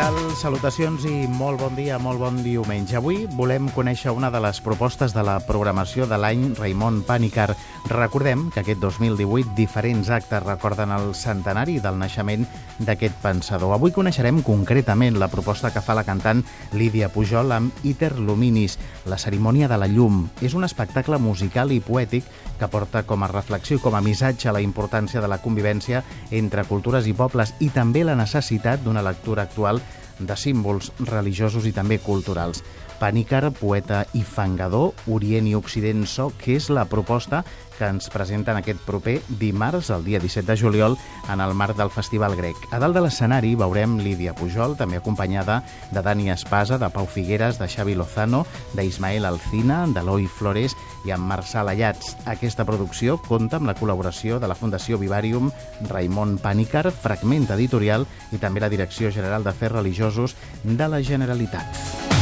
Tal? Salutacions i molt bon dia, molt bon diumenge. Avui volem conèixer una de les propostes de la programació de l'any Raimon Pànicar. Recordem que aquest 2018 diferents actes recorden el centenari del naixement d'aquest pensador. Avui coneixerem concretament la proposta que fa la cantant Lídia Pujol amb Iter Luminis, la cerimònia de la llum. És un espectacle musical i poètic que porta com a reflexió i com a missatge la importància de la convivència entre cultures i pobles i també la necessitat d'una lectura actual de símbols religiosos i també culturals. Panícar, poeta i fangador, Orient i Occident so, que és la proposta que ens presenten aquest proper dimarts, el dia 17 de juliol, en el marc del Festival Grec. A dalt de l'escenari veurem Lídia Pujol, també acompanyada de Dani Espasa, de Pau Figueres, de Xavi Lozano, d'Ismael Alcina, d'Eloi Flores i amb Marçal Allats. Aquesta producció compta amb la col·laboració de la Fundació Vivarium Raimon Pànicar, fragment editorial i també la Direcció General d'Afers Religiosos de la Generalitat.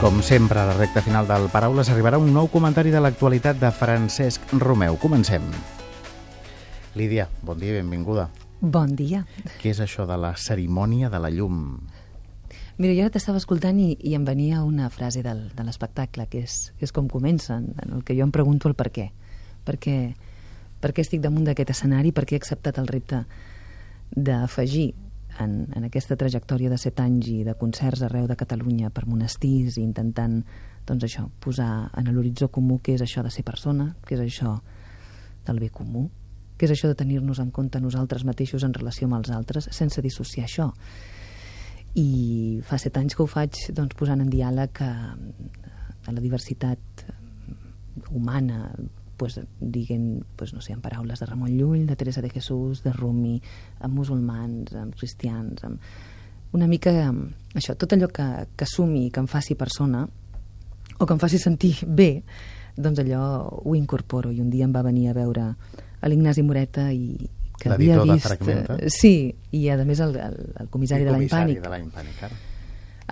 Com sempre, a la recta final del Paraules arribarà un nou comentari de l'actualitat de Francesc Romeu. Comencem. Lídia, bon dia i benvinguda. Bon dia. Què és això de la cerimònia de la llum? Mira, jo ara t'estava escoltant i, i em venia una frase del, de l'espectacle, que, és, que és com comencen, en el que jo em pregunto el per què. Per què, per què estic damunt d'aquest escenari, per què he acceptat el repte d'afegir en, en aquesta trajectòria de set anys i de concerts arreu de Catalunya per monestirs i intentant doncs això, posar en l'horitzó comú què és això de ser persona, què és això del bé comú, què és això de tenir-nos en compte nosaltres mateixos en relació amb els altres sense dissociar això. I fa set anys que ho faig doncs, posant en diàleg a, a la diversitat humana, pues, diguem, pues, no sé, en paraules de Ramon Llull, de Teresa de Jesús, de Rumi, amb musulmans, amb cristians, amb una mica això, tot allò que, que sumi, que em faci persona o que em faci sentir bé, doncs allò ho incorporo. I un dia em va venir a veure a l'Ignasi Moreta i que havia vist... De sí, i a més el, el, el comissari, el de l'any Pànic de l'any Pànic, ara.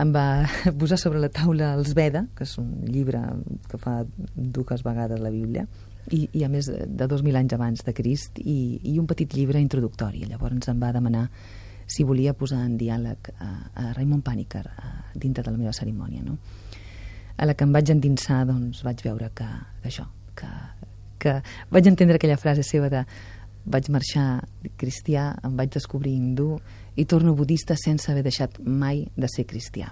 em va posar sobre la taula els Veda, que és un llibre que fa dues vegades la Bíblia, i, i a més de 2.000 anys abans de Crist, i, i un petit llibre introductori. Llavors em va demanar si volia posar en diàleg a, a Raimon Pàniker a, dintre de la meva cerimònia. No? A la que em vaig endinsar, doncs, vaig veure que, que això, que, que vaig entendre aquella frase seva de vaig marxar cristià, em vaig descobrir hindú i torno budista sense haver deixat mai de ser cristià.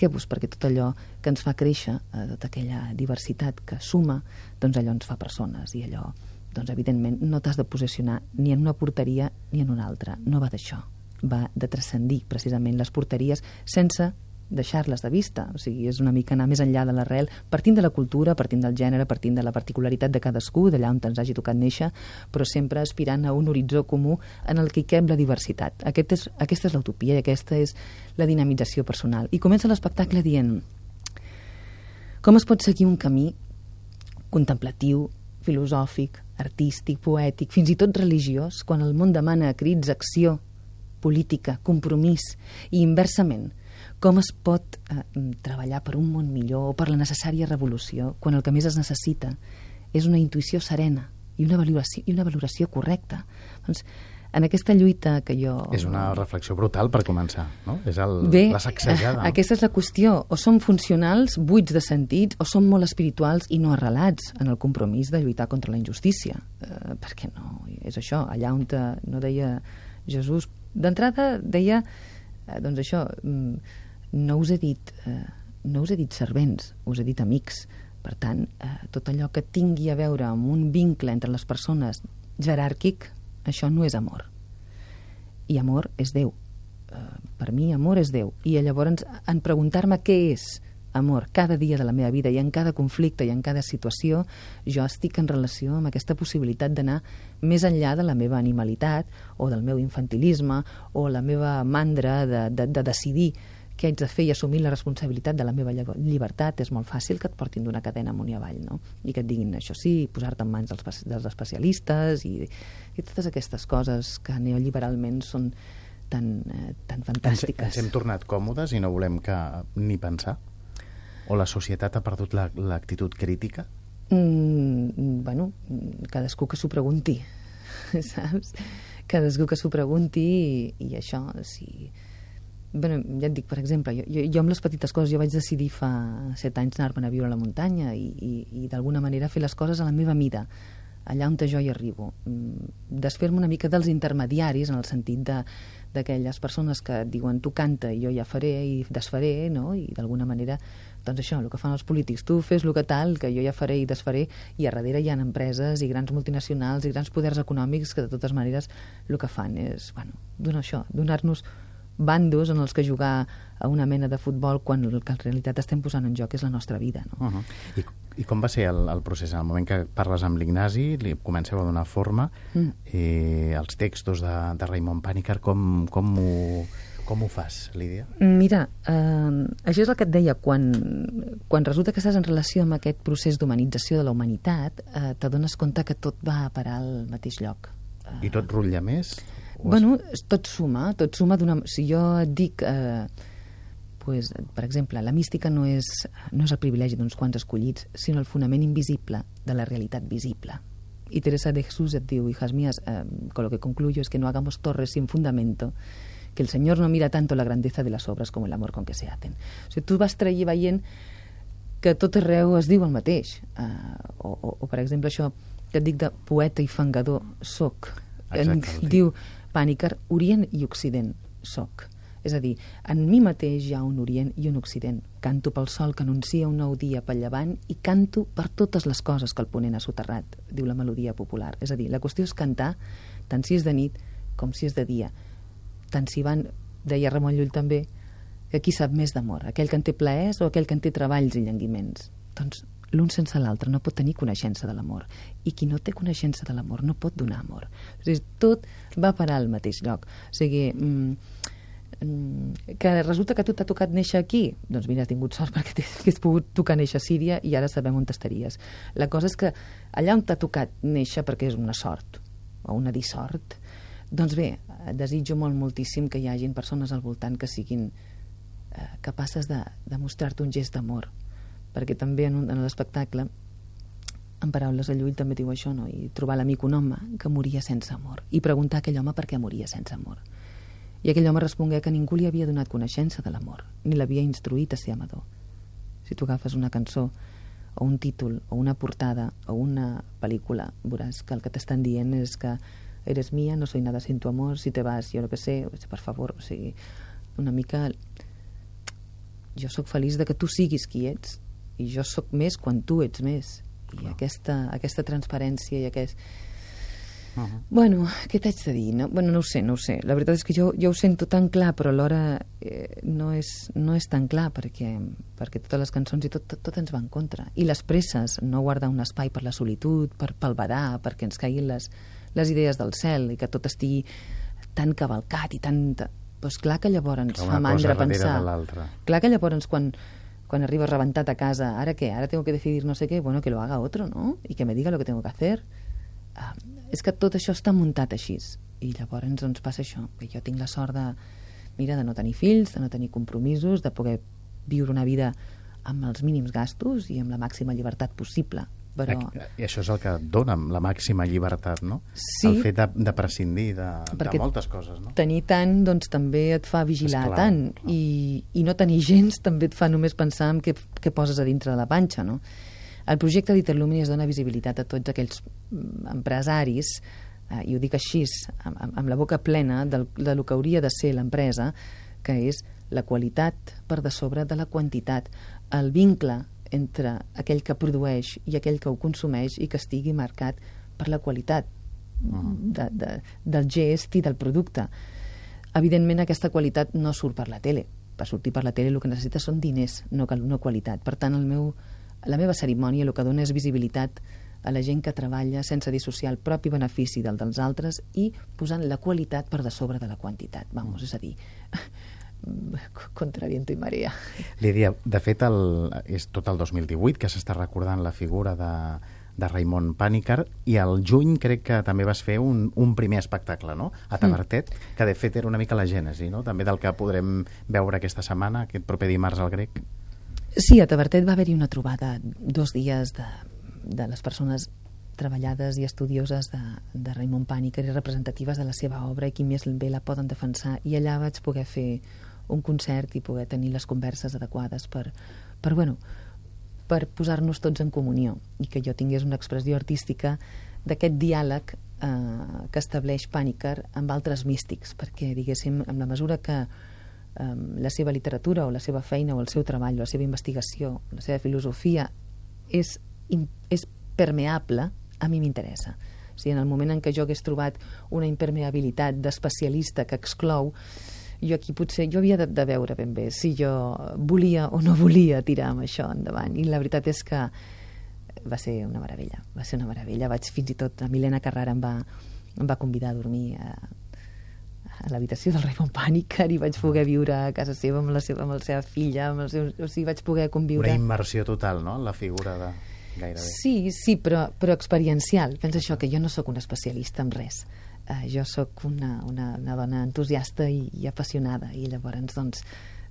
Què? Pues perquè tot allò que ens fa créixer, eh, tota aquella diversitat que suma, doncs allò ens fa persones i allò, doncs evidentment no t'has de posicionar ni en una porteria ni en una altra. No va d'això. Va de transcendir precisament les porteries sense deixar-les de vista. O sigui, és una mica anar més enllà de l'arrel, partint de la cultura, partint del gènere, partint de la particularitat de cadascú, d'allà on ens hagi tocat néixer, però sempre aspirant a un horitzó comú en el que hi cap la diversitat. Aquest és, aquesta és l'utopia i aquesta és la dinamització personal. I comença l'espectacle dient com es pot seguir un camí contemplatiu, filosòfic, artístic, poètic, fins i tot religiós, quan el món demana a crits acció, política, compromís, i inversament, com es pot eh, treballar per un món millor o per la necessària revolució quan el que més es necessita és una intuïció serena i una valoració, i una valoració correcta. Doncs, en aquesta lluita que jo... És una reflexió brutal per començar, no? És el, Bé, la sacsejada. aquesta és la qüestió. O som funcionals, buits de sentits, o som molt espirituals i no arrelats en el compromís de lluitar contra la injustícia. Eh, perquè no, és això, allà on te, no deia Jesús... D'entrada deia, eh, doncs això, mm, no us he dit, eh, no us he dit servents, us he dit amics. Per tant, eh, tot allò que tingui a veure amb un vincle entre les persones jeràrquic, això no és amor. I amor és Déu. Uh, per mi, amor és Déu. I llavors, en preguntar-me què és amor cada dia de la meva vida i en cada conflicte i en cada situació, jo estic en relació amb aquesta possibilitat d'anar més enllà de la meva animalitat o del meu infantilisme o la meva mandra de, de, de decidir què haig de fer i assumir la responsabilitat de la meva llibertat, és molt fàcil que et portin d'una cadena amunt i avall, no? I que et diguin això sí, posar-te en mans dels, dels especialistes i, i totes aquestes coses que neoliberalment són tan, eh, tan fantàstiques. Ens, ens hem tornat còmodes i no volem que ni pensar? O la societat ha perdut l'actitud la, crítica? Mm, bueno, cadascú que s'ho pregunti, saps? Cadascú que s'ho pregunti i, i això, si... Bueno, ja et dic, per exemple, jo, jo, jo amb les petites coses, jo vaig decidir fa set anys anar-me'n a viure a la muntanya i, i, i d'alguna manera fer les coses a la meva mida, allà on jo hi arribo. Mm, desfer-me una mica dels intermediaris, en el sentit de d'aquelles persones que diuen tu canta i jo ja faré i desfaré, no? i d'alguna manera doncs això, el que fan els polítics, tu fes el que tal, que jo ja faré i desfaré, i a darrere hi ha empreses i grans multinacionals i grans poders econòmics que de totes maneres el que fan és, bueno, donar això, donar-nos bandos en els que jugar a una mena de futbol quan el que en realitat estem posant en joc és la nostra vida. No? Uh -huh. I, I com va ser el, el procés? En el moment que parles amb l'Ignasi, li comenceu a donar forma, mm. eh, els textos de, de Raimon Pànicar, com, com ho com ho fas, Lídia? Mira, eh, això és el que et deia, quan, quan resulta que estàs en relació amb aquest procés d'humanització de la humanitat, eh, t'adones compte que tot va a parar al mateix lloc. I tot rutlla més? Bueno, tot suma, tot suma d'una... Si jo et dic... Eh, pues, per exemple, la mística no és, no és el privilegi d'uns quants escollits, sinó el fonament invisible de la realitat visible. Y Teresa de Jesús et diu, hijas mías, eh, con lo que concluyo es que no hagamos torres sin fundamento, que el Señor no mira tanto la grandeza de las obras como el amor con que se hacen. O sigui, tu vas traient veient que tot arreu es diu el mateix. Uh, o, o, o, per exemple, això que et dic de poeta i fangador, soc. Exacte, diu Pànicar, Orient i Occident, soc. És a dir, en mi mateix hi ha un Orient i un Occident. Canto pel sol que anuncia un nou dia pel llevant i canto per totes les coses que el ponent ha soterrat, diu la melodia popular. És a dir, la qüestió és cantar tant si és de nit com si és de dia tant si van, deia Ramon Llull també, que qui sap més d'amor, aquell que en té plaers o aquell que en té treballs i llenguiments. Doncs l'un sense l'altre no pot tenir coneixença de l'amor. I qui no té coneixença de l'amor no pot donar amor. O sigui, tot va parar al mateix lloc. O sigui, mm, mm, que resulta que tu t'ha tocat néixer aquí, doncs mira, has tingut sort perquè has pogut tocar néixer a Síria i ara sabem on estaries. La cosa és que allà on t'ha tocat néixer, perquè és una sort, o una dissort, doncs bé, desitjo molt moltíssim que hi hagin persones al voltant que siguin eh, capaces de, de mostrar-te un gest d'amor perquè també en, un, en l'espectacle en paraules de Llull també diu això no? i trobar l'amic un home que moria sense amor. I preguntar a aquell home per què moria sense amor. I aquell home respongué que ningú li havia donat coneixença de l'amor ni l'havia instruït a ser amador. Si tu agafes una cançó o un títol o una portada o una pel·lícula veuràs que el que t'estan dient és que eres mía, no soy nada sin tu amor, si te vas, jo no que sé, per favor, o sigui, una mica... Jo sóc feliç de que tu siguis qui ets i jo sóc més quan tu ets més. I no. aquesta, aquesta transparència i aquest... Uh -huh. Bueno, què t'haig de dir? No? Bueno, no ho sé, no ho sé. La veritat és que jo, jo ho sento tan clar, però alhora eh, no, és, no és tan clar perquè, perquè totes les cançons i tot, tot, tot ens va en contra. I les presses, no guardar un espai per la solitud, per pel badar, perquè ens caiguin les, les idees del cel i que tot estigui tan cavalcat i tan... Doncs clar que llavors ens fa mandra pensar... Clar que llavors quan, quan arribes rebentat a casa, ara què? Ara tengo que decidir no sé què? Bueno, que lo haga otro, ¿no? I que me diga lo que tengo que hacer. Uh, és que tot això està muntat així. I llavors ens doncs, passa això, que jo tinc la sort de, mira, de no tenir fills, de no tenir compromisos, de poder viure una vida amb els mínims gastos i amb la màxima llibertat possible però... I això és el que dona la màxima llibertat, no? Sí. El fet de, de prescindir de, de moltes coses, no? tenir tant, doncs, també et fa vigilar Esclar, tant. No? I, I no tenir gens també et fa només pensar en què, què poses a dintre de la panxa, no? El projecte d'Iterlumini es dona visibilitat a tots aquells mm, empresaris, eh, i ho dic així, amb, amb la boca plena del, de lo que hauria de ser l'empresa, que és la qualitat per de sobre de la quantitat, el vincle entre aquell que produeix i aquell que ho consumeix i que estigui marcat per la qualitat uh-huh. de, de, del gest i del producte. Evidentment, aquesta qualitat no surt per la tele. Per sortir per la tele el que necessita són diners, no, no qualitat. Per tant, el meu, la meva cerimònia el que dona és visibilitat a la gent que treballa sense dissociar el propi benefici del dels altres i posant la qualitat per de sobre de la quantitat. Vamos, és a dir, contra viento i marea. Lídia, de fet, el, és tot el 2018 que s'està recordant la figura de, de Raimon Pànicar i al juny crec que també vas fer un, un primer espectacle, no?, a Tabertet, mm. que de fet era una mica la gènesi, no?, també del que podrem veure aquesta setmana, aquest proper dimarts al grec. Sí, a Tabertet va haver-hi una trobada dos dies de, de les persones treballades i estudioses de, de Raimon Pànicar i representatives de la seva obra i qui més bé la poden defensar. I allà vaig poder fer un concert i poder tenir les converses adequades per, per, bueno, per posar-nos tots en comunió i que jo tingués una expressió artística d'aquest diàleg eh, que estableix Pànicar amb altres místics, perquè, diguéssim, en la mesura que eh, la seva literatura o la seva feina o el seu treball o la seva investigació, la seva filosofia és, és permeable, a mi m'interessa. O sigui, en el moment en què jo hagués trobat una impermeabilitat d'especialista que exclou, jo aquí potser jo havia de, de veure ben bé si jo volia o no volia tirar amb això endavant i la veritat és que va ser una meravella, va ser una meravella vaig fins i tot, la Milena Carrara em va, em va convidar a dormir a, a l'habitació del Raymond Pàniker i vaig poder viure a casa seva amb la seva, amb la seva filla, amb el seu, o sigui, vaig poder conviure... Una immersió total, no?, en la figura de... Gairebé. Sí, sí, però, però experiencial. Pensa això, que jo no sóc un especialista en res eh, jo sóc una, una, una dona entusiasta i, i apassionada i llavors doncs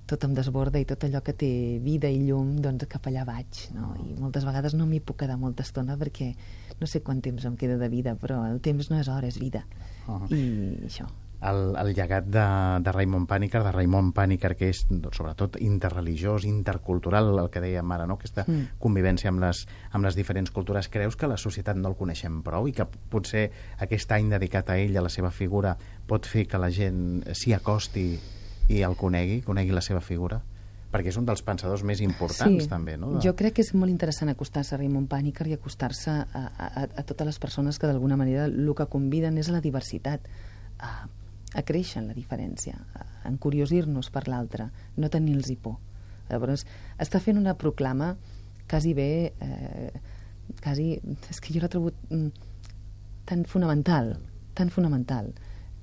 tot em desborda i tot allò que té vida i llum, doncs cap allà vaig, no? I moltes vegades no m'hi puc quedar molta estona perquè no sé quant temps em queda de vida, però el temps no és hora, és vida. Uh -huh. I això, el, el llegat de, de Raimon Pàniker, de Raimon Pàniker, que és doncs, sobretot interreligiós, intercultural, el que dèiem ara, no? aquesta mm. convivència amb les, amb les diferents cultures. Creus que la societat no el coneixem prou i que potser aquest any dedicat a ell, a la seva figura, pot fer que la gent s'hi acosti i el conegui, conegui la seva figura? perquè és un dels pensadors més importants, sí. també, no? De... Jo crec que és molt interessant acostar-se a Raymond Pàniker i acostar-se a, a, a totes les persones que d'alguna manera el que conviden és a la diversitat, a a créixer en la diferència, a encuriosir-nos per l'altre, no tenir-los por. Llavors, està fent una proclama quasi bé, eh, quasi, és que jo l'he trobat mm, tan fonamental, tan fonamental,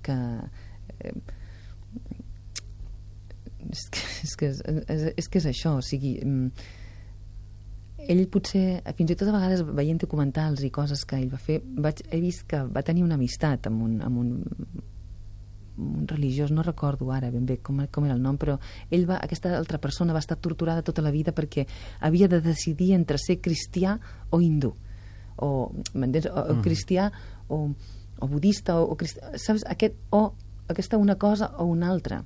que... Eh, és que és, que és, és, és que és això, o sigui, mm, ell potser, fins i tot a vegades veient documentals i coses que ell va fer, vaig, he vist que va tenir una amistat amb un, amb un un religiós, no recordo ara ben bé com, com era el nom, però ell va, aquesta altra persona va estar torturada tota la vida perquè havia de decidir entre ser cristià o hindú o, m'entens? O, o mm. cristià o, o budista o, o cristià, saps? Aquest, o aquesta una cosa o una altra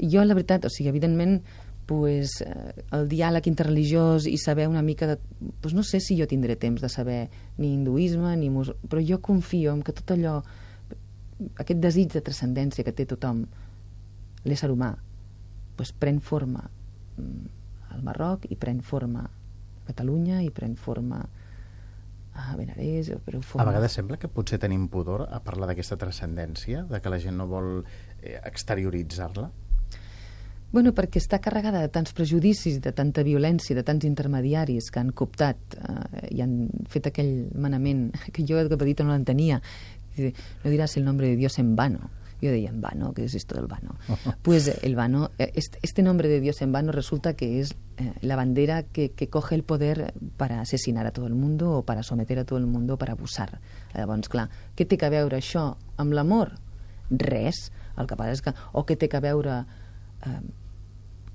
jo la veritat, o sigui, evidentment pues, eh, el diàleg interreligiós i saber una mica de... Pues no sé si jo tindré temps de saber ni hinduisme ni mus... però jo confio en que tot allò aquest desig de transcendència que té tothom, l'ésser humà, doncs pren forma mm, al Marroc i pren forma a Catalunya i pren forma a Benarés pren forma... A vegades sembla que potser tenim pudor a parlar d'aquesta transcendència, de que la gent no vol eh, exterioritzar-la? Bueno, perquè està carregada de tants prejudicis, de tanta violència, de tants intermediaris que han cooptat eh, i han fet aquell manament que jo de petit no l'entenia, no dirás el nombre de Dios en vano. Yo decía, en vano, ¿qué es esto del vano? Pues el vano, eh, este, nombre de Dios en vano resulta que es eh, la bandera que, que coge el poder para asesinar a todo el mundo o para someter a todo el mundo o para abusar. Llavors, clar, què té que veure això amb l'amor? Res. El que passa és que... O què té que veure... Eh,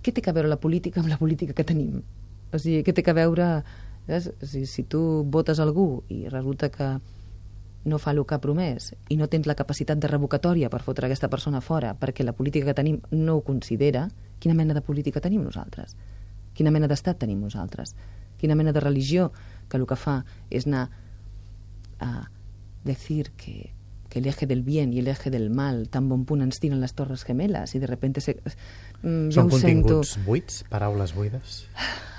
què té que veure la política amb la política que tenim? O sigui, què té que veure... Saps? Si, si tu votes algú i resulta que no fa el que ha promès i no tens la capacitat de revocatòria per fotre aquesta persona fora perquè la política que tenim no ho considera, quina mena de política tenim nosaltres? Quina mena d'estat tenim nosaltres? Quina mena de religió que el que fa és anar a decir que que el eje del bien i el eje del mal tan bon punt ens tiren les torres gemeles i de repente se, mm, Són continguts sento... buits, paraules buides?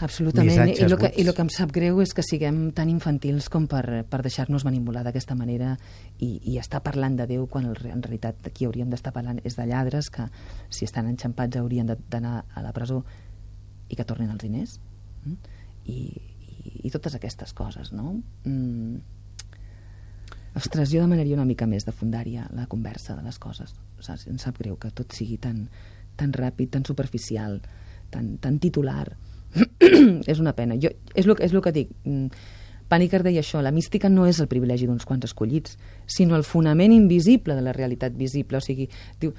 Absolutament, i el, que, i el que em sap greu és que siguem tan infantils com per, per deixar-nos manipular d'aquesta manera i, i estar parlant de Déu quan el, en realitat aquí hauríem d'estar parlant és de lladres que si estan enxampats haurien d'anar a la presó i que tornin els diners mm? I, i, i totes aquestes coses, no? Mm, Ostres, jo demanaria una mica més de fundària la conversa de les coses. Sigui, em sap greu que tot sigui tan, tan ràpid, tan superficial, tan, tan titular. és una pena. Jo, és, el, és el que dic. Mm, Pàniker deia això, la mística no és el privilegi d'uns quants escollits, sinó el fonament invisible de la realitat visible. O sigui, diu,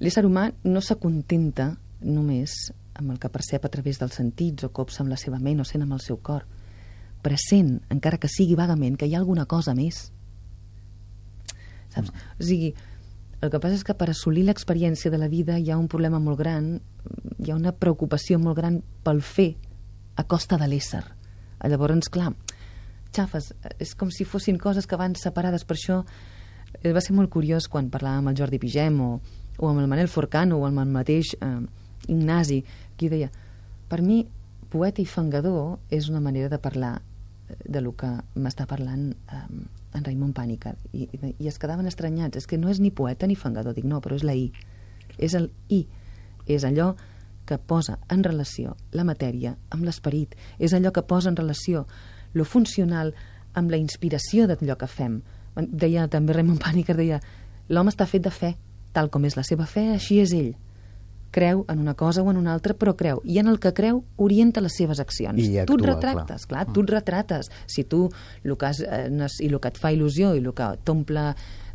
l'ésser humà no s'acontenta només amb el que percep a través dels sentits o cops amb la seva ment o sent amb el seu cor. Present, encara que sigui vagament, que hi ha alguna cosa més. Saps? Mm. O sigui, el que passa és que per assolir l'experiència de la vida hi ha un problema molt gran, hi ha una preocupació molt gran pel fer a costa de l'ésser. Llavors, clar, xafes, és com si fossin coses que van separades. Per això eh, va ser molt curiós quan parlàvem amb el Jordi Pigem o, o amb el Manel Forcano o amb el mateix eh, Ignasi, qui deia, per mi, poeta i fangador és una manera de parlar de lo que m'està parlant eh, en Raimon Pànica i, i es quedaven estranyats. És que no és ni poeta ni fangador, dic no, però és la I. És el I. És allò que posa en relació la matèria amb l'esperit. És allò que posa en relació lo funcional amb la inspiració d'allò que fem. Deia també Raimon Pànica deia l'home està fet de fe tal com és la seva fe, així és ell creu en una cosa o en una altra, però creu. I en el que creu, orienta les seves accions. I actua, tu et retractes, clar, clar mm. tu et retrates. Si tu, el que has, eh, i el que et fa il·lusió i el que t'omple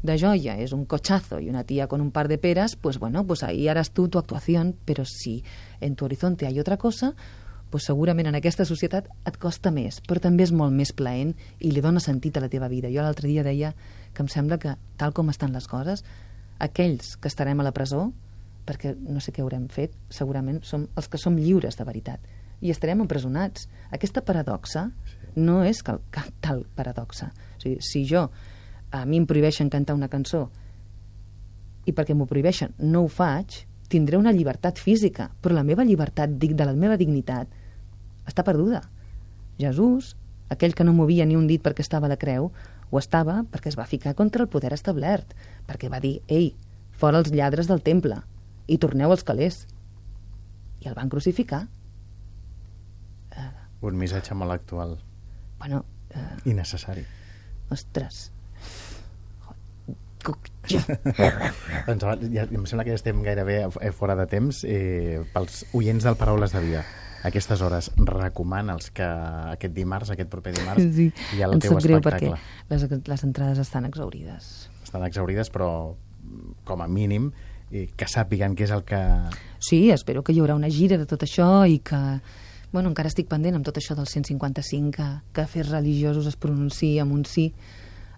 de joia és un cochazo i una tia con un par de peras, pues bueno, pues ahí harás tú tu actuación, però si en tu horizonte hay otra cosa, pues segurament en aquesta societat et costa més, però també és molt més plaent i li dona sentit a la teva vida. Jo l'altre dia deia que em sembla que, tal com estan les coses, aquells que estarem a la presó, perquè no sé què haurem fet, segurament som els que som lliures de veritat i estarem empresonats. Aquesta paradoxa sí. no és cal, cal, tal paradoxa. O sigui, si jo a mi em prohibeixen cantar una cançó i perquè m'ho prohibeixen no ho faig, tindré una llibertat física, però la meva llibertat de la meva dignitat està perduda. Jesús, aquell que no movia ni un dit perquè estava a la creu, ho estava perquè es va ficar contra el poder establert, perquè va dir, ei, fora els lladres del temple, i torneu als calés. I el van crucificar. Uh, Un missatge molt actual. Bueno... Uh, I necessari. Ostres. doncs ja, em sembla que ja estem gairebé fora de temps eh, pels oients del Paraules de Vida aquestes hores recomana'ls que aquest dimarts, aquest proper dimarts sí. hi ha el teu espectacle perquè les, les entrades estan exaurides estan exaurides però com a mínim i que sàpiguen què és el que... Sí, espero que hi haurà una gira de tot això i que... Bueno, encara estic pendent amb tot això del 155, que, que fes religiosos es pronunciï amb un sí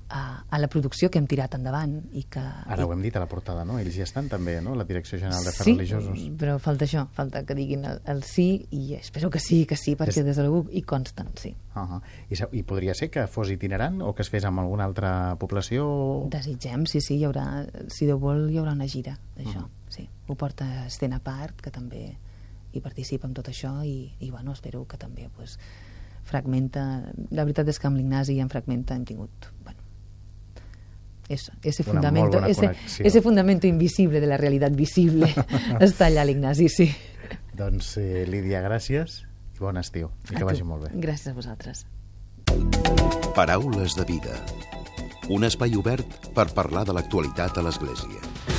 a, a la producció que hem tirat endavant i que... Ara i... ho hem dit a la portada, no? Ells hi estan també, no? La Direcció General de sí, Religiosos. Sí, però falta això, falta que diguin el, el sí i espero que sí, que sí, perquè des de l'algú hi consten, sí. Uh -huh. I, I podria ser que fos itinerant o que es fes amb alguna altra població? Desitgem, sí, sí, hi haurà, si Déu vol, hi haurà una gira d'això, uh -huh. sí. Ho porta Estena Park, que també hi participa amb tot això i, i bueno, espero que també pues, fragmenta... La veritat és que amb l'Ignasi en fragmenta hem tingut eso, ese Una fundamento, ese, ese fundamento invisible de la realitat visible està allà l'Ignasi, sí. Doncs, eh, Lídia, gràcies i bon estiu. I a que tu. vagi molt bé. Gràcies a vosaltres. Paraules de vida. Un espai obert per parlar de l'actualitat a l'Església.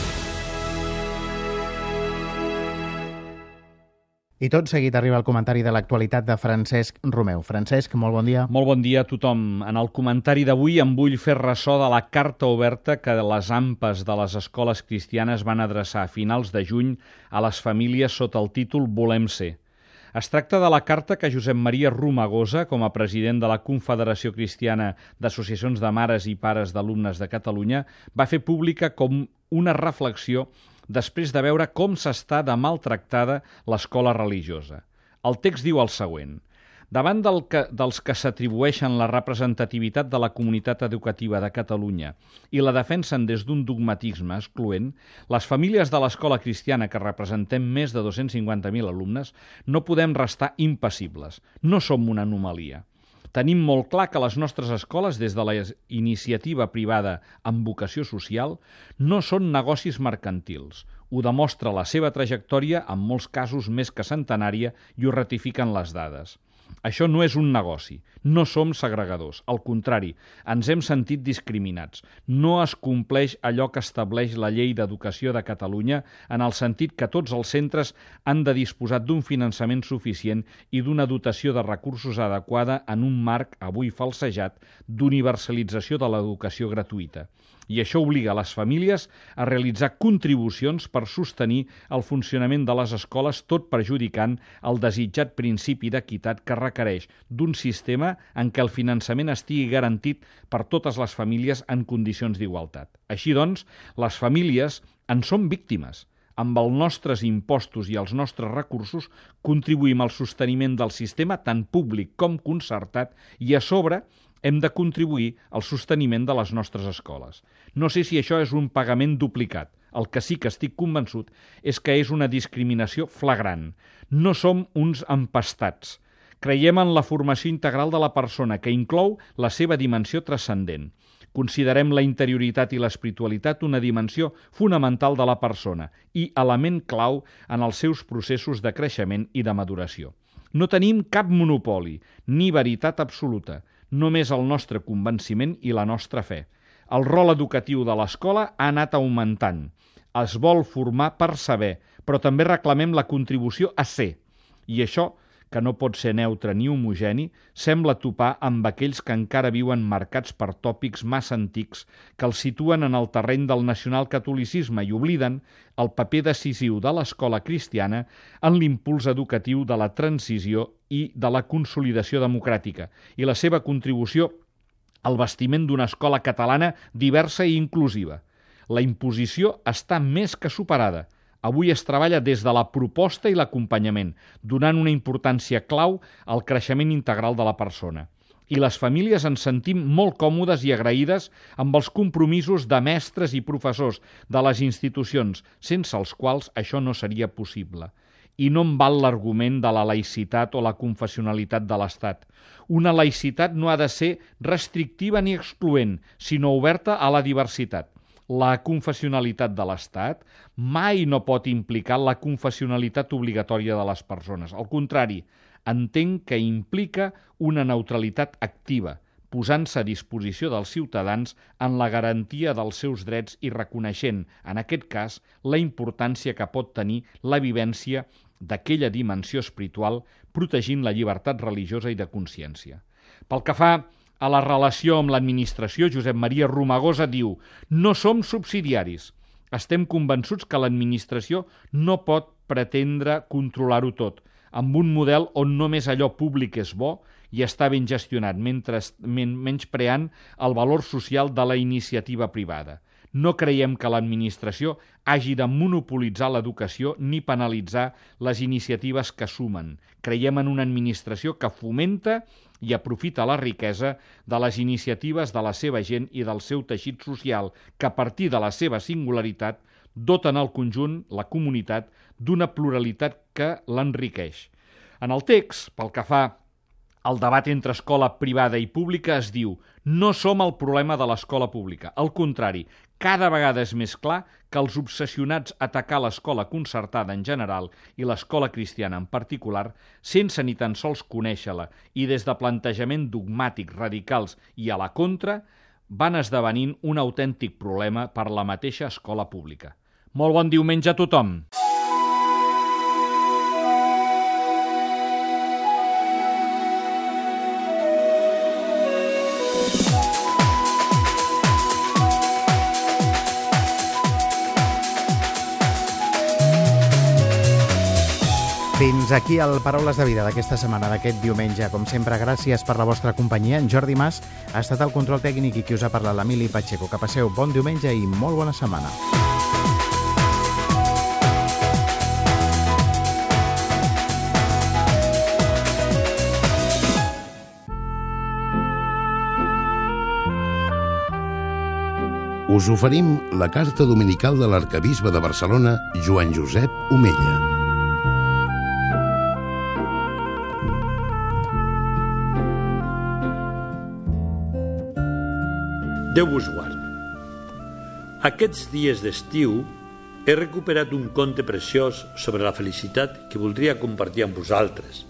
I tot seguit arriba el comentari de l'actualitat de Francesc Romeu. Francesc, molt bon dia. Molt bon dia a tothom. En el comentari d'avui em vull fer ressò de la carta oberta que les AMPAs de les escoles cristianes van adreçar a finals de juny a les famílies sota el títol Volem ser. Es tracta de la carta que Josep Maria Romagosa, com a president de la Confederació Cristiana d'Associacions de Mares i Pares d'Alumnes de Catalunya, va fer pública com una reflexió després de veure com s'està de maltractada l'escola religiosa. El text diu el següent. Davant del que, dels que s'atribueixen la representativitat de la comunitat educativa de Catalunya i la defensen des d'un dogmatisme excloent, les famílies de l'escola cristiana que representem més de 250.000 alumnes no podem restar impassibles. No som una anomalia. Tenim molt clar que les nostres escoles, des de la iniciativa privada amb vocació social, no són negocis mercantils. Ho demostra la seva trajectòria, en molts casos més que centenària, i ho ratifiquen les dades. Això no és un negoci. No som segregadors. Al contrari, ens hem sentit discriminats. No es compleix allò que estableix la Llei d'Educació de Catalunya en el sentit que tots els centres han de disposar d'un finançament suficient i d'una dotació de recursos adequada en un marc, avui falsejat, d'universalització de l'educació gratuïta i això obliga les famílies a realitzar contribucions per sostenir el funcionament de les escoles, tot perjudicant el desitjat principi d'equitat que requereix d'un sistema en què el finançament estigui garantit per totes les famílies en condicions d'igualtat. Així doncs, les famílies en són víctimes amb els nostres impostos i els nostres recursos contribuïm al sosteniment del sistema tant públic com concertat i a sobre hem de contribuir al sosteniment de les nostres escoles. No sé si això és un pagament duplicat. El que sí que estic convençut és que és una discriminació flagrant. No som uns empastats. Creiem en la formació integral de la persona, que inclou la seva dimensió transcendent. Considerem la interioritat i l'espiritualitat una dimensió fonamental de la persona i element clau en els seus processos de creixement i de maduració. No tenim cap monopoli, ni veritat absoluta només el nostre convenciment i la nostra fe. El rol educatiu de l'escola ha anat augmentant. Es vol formar per saber, però també reclamem la contribució a ser. I això, que no pot ser neutre ni homogeni, sembla topar amb aquells que encara viuen marcats per tòpics massa antics que els situen en el terreny del nacionalcatolicisme i obliden el paper decisiu de l'escola cristiana en l'impuls educatiu de la transició i de la consolidació democràtica i la seva contribució al bastiment d'una escola catalana diversa i inclusiva. La imposició està més que superada. Avui es treballa des de la proposta i l'acompanyament, donant una importància clau al creixement integral de la persona. I les famílies ens sentim molt còmodes i agraïdes amb els compromisos de mestres i professors de les institucions, sense els quals això no seria possible i no em val l'argument de la laïcitat o la confessionalitat de l'Estat. Una laïcitat no ha de ser restrictiva ni excloent, sinó oberta a la diversitat. La confessionalitat de l'Estat mai no pot implicar la confessionalitat obligatòria de les persones. Al contrari, entenc que implica una neutralitat activa, posant-se a disposició dels ciutadans en la garantia dels seus drets i reconeixent, en aquest cas, la importància que pot tenir la vivència d'aquella dimensió espiritual protegint la llibertat religiosa i de consciència. Pel que fa a la relació amb l'administració, Josep Maria Romagosa diu «No som subsidiaris. Estem convençuts que l'administració no pot pretendre controlar-ho tot, amb un model on només allò públic és bo i està ben gestionat, mentre, men, menys preant el valor social de la iniciativa privada. No creiem que l'administració hagi de monopolitzar l'educació ni penalitzar les iniciatives que sumen. Creiem en una administració que fomenta i aprofita la riquesa de les iniciatives de la seva gent i del seu teixit social, que a partir de la seva singularitat doten al conjunt, la comunitat, d'una pluralitat que l'enriqueix. En el text, pel que fa el debat entre escola privada i pública es diu no som el problema de l'escola pública. Al contrari, cada vegada és més clar que els obsessionats a atacar l'escola concertada en general i l'escola cristiana en particular, sense ni tan sols conèixer-la i des de plantejament dogmàtics radicals i a la contra, van esdevenint un autèntic problema per la mateixa escola pública. Molt bon diumenge a tothom! Fins aquí el Paraules de Vida d'aquesta setmana, d'aquest diumenge. Com sempre, gràcies per la vostra companyia. En Jordi Mas ha estat el control tècnic i qui us ha parlat, l'Emili Pacheco. Que passeu bon diumenge i molt bona setmana. Us oferim la carta dominical de l'arcabisbe de Barcelona, Joan Josep Omella. Déu vos guard. Aquests dies d'estiu he recuperat un conte preciós sobre la felicitat que voldria compartir amb vosaltres.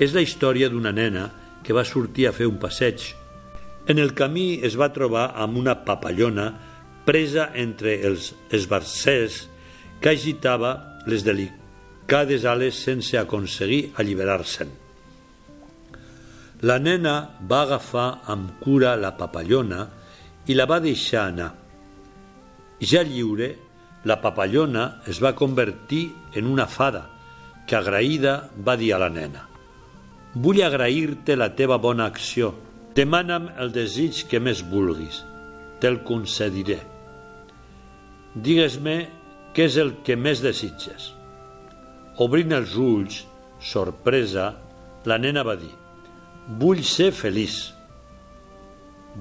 És la història d'una nena que va sortir a fer un passeig. En el camí es va trobar amb una papallona presa entre els esbarcers que agitava les delicades ales sense aconseguir alliberar-se'n. La nena va agafar amb cura la papallona i la va deixar anar. Ja lliure, la papallona es va convertir en una fada que agraïda va dir a la nena «Vull agrair-te la teva bona acció. Demana'm el desig que més vulguis. Te'l concediré. Digues-me què és el que més desitges». Obrint els ulls, sorpresa, la nena va dir «Vull ser feliç.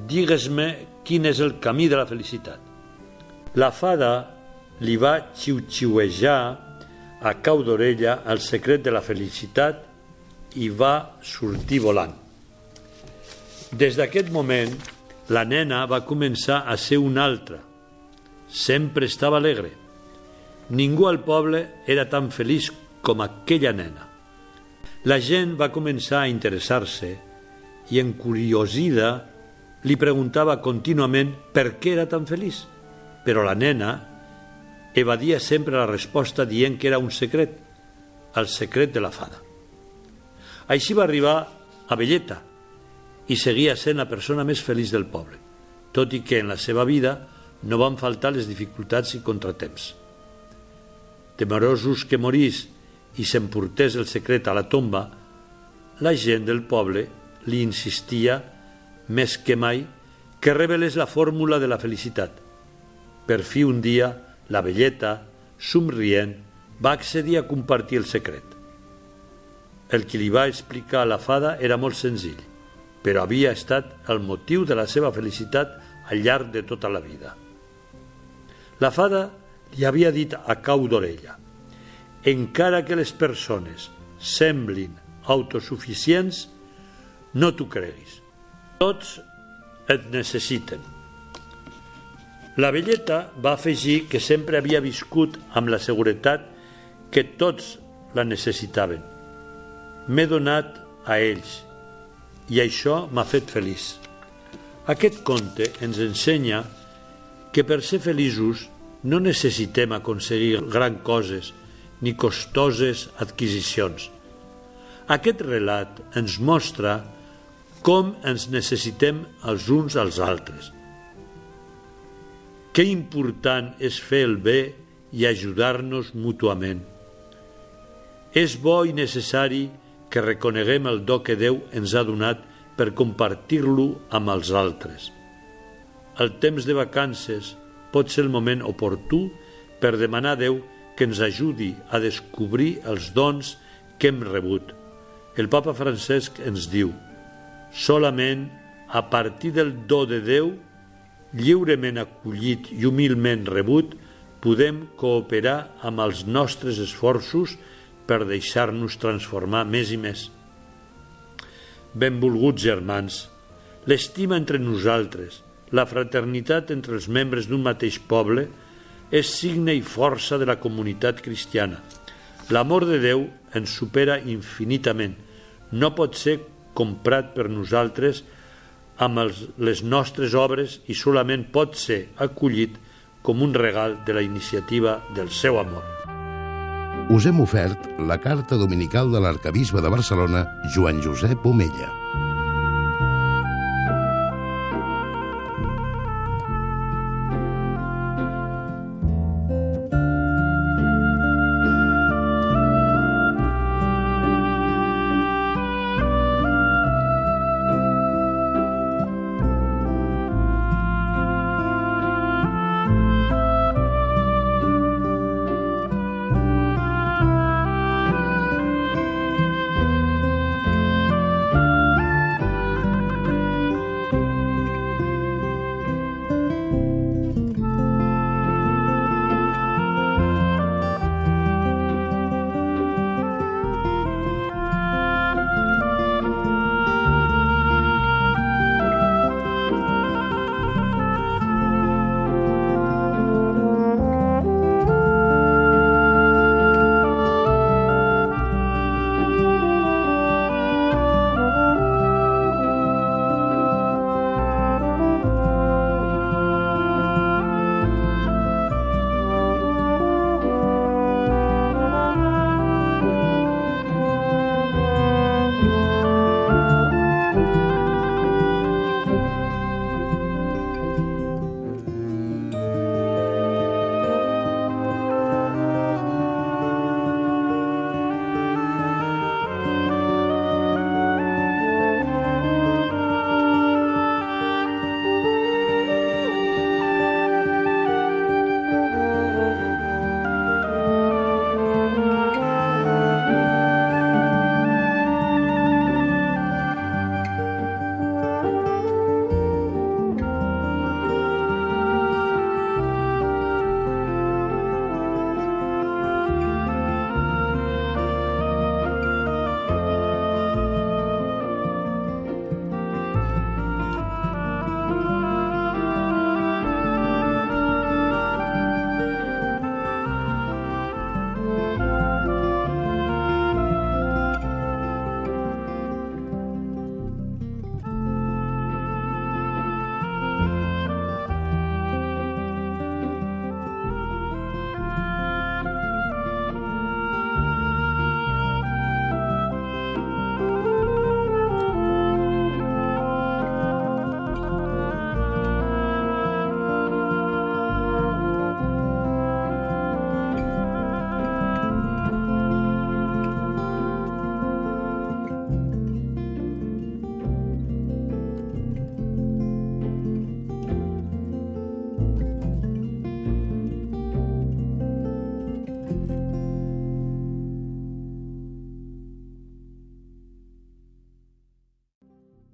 Digues-me quin és el camí de la felicitat». La fada li va xiu-xiuejar a cau d'orella el secret de la felicitat i va sortir volant. Des d'aquest moment, la nena va començar a ser una altra. Sempre estava alegre. Ningú al poble era tan feliç com aquella nena. La gent va començar a interessar-se i, encuriosida, li preguntava contínuament per què era tan feliç. Però la nena evadia sempre la resposta dient que era un secret, el secret de la fada. Així va arribar a Belleta i seguia sent la persona més feliç del poble, tot i que en la seva vida no van faltar les dificultats i contratemps. Temerosos que morís i s'emportés el secret a la tomba, la gent del poble li insistia més que mai que revelés la fórmula de la felicitat. Per fi un dia la velleta, somrient, va accedir a compartir el secret. El que li va explicar a la fada era molt senzill, però havia estat el motiu de la seva felicitat al llarg de tota la vida. La fada li havia dit a cau d'orella encara que les persones semblin autosuficients, no t'ho creguis. Tots et necessiten. La velleta va afegir que sempre havia viscut amb la seguretat que tots la necessitaven. M'he donat a ells i això m'ha fet feliç. Aquest conte ens ensenya que per ser feliços no necessitem aconseguir gran coses ni costoses adquisicions. Aquest relat ens mostra com ens necessitem els uns als altres – que important és fer el bé i ajudar-nos mútuament. És bo i necessari que reconeguem el do que Déu ens ha donat per compartir-lo amb els altres. El temps de vacances pot ser el moment oportú per demanar a Déu que ens ajudi a descobrir els dons que hem rebut. El papa Francesc ens diu solament a partir del do de Déu lliurement acollit i humilment rebut, podem cooperar amb els nostres esforços per deixar-nos transformar més i més. Benvolguts germans, l'estima entre nosaltres, la fraternitat entre els membres d'un mateix poble, és signe i força de la comunitat cristiana. L'amor de Déu ens supera infinitament. No pot ser comprat per nosaltres amb els, les nostres obres i solament pot ser acollit com un regal de la iniciativa del seu amor. Us hem ofert la carta dominical de l'arcabisbe de Barcelona, Joan Josep Omella.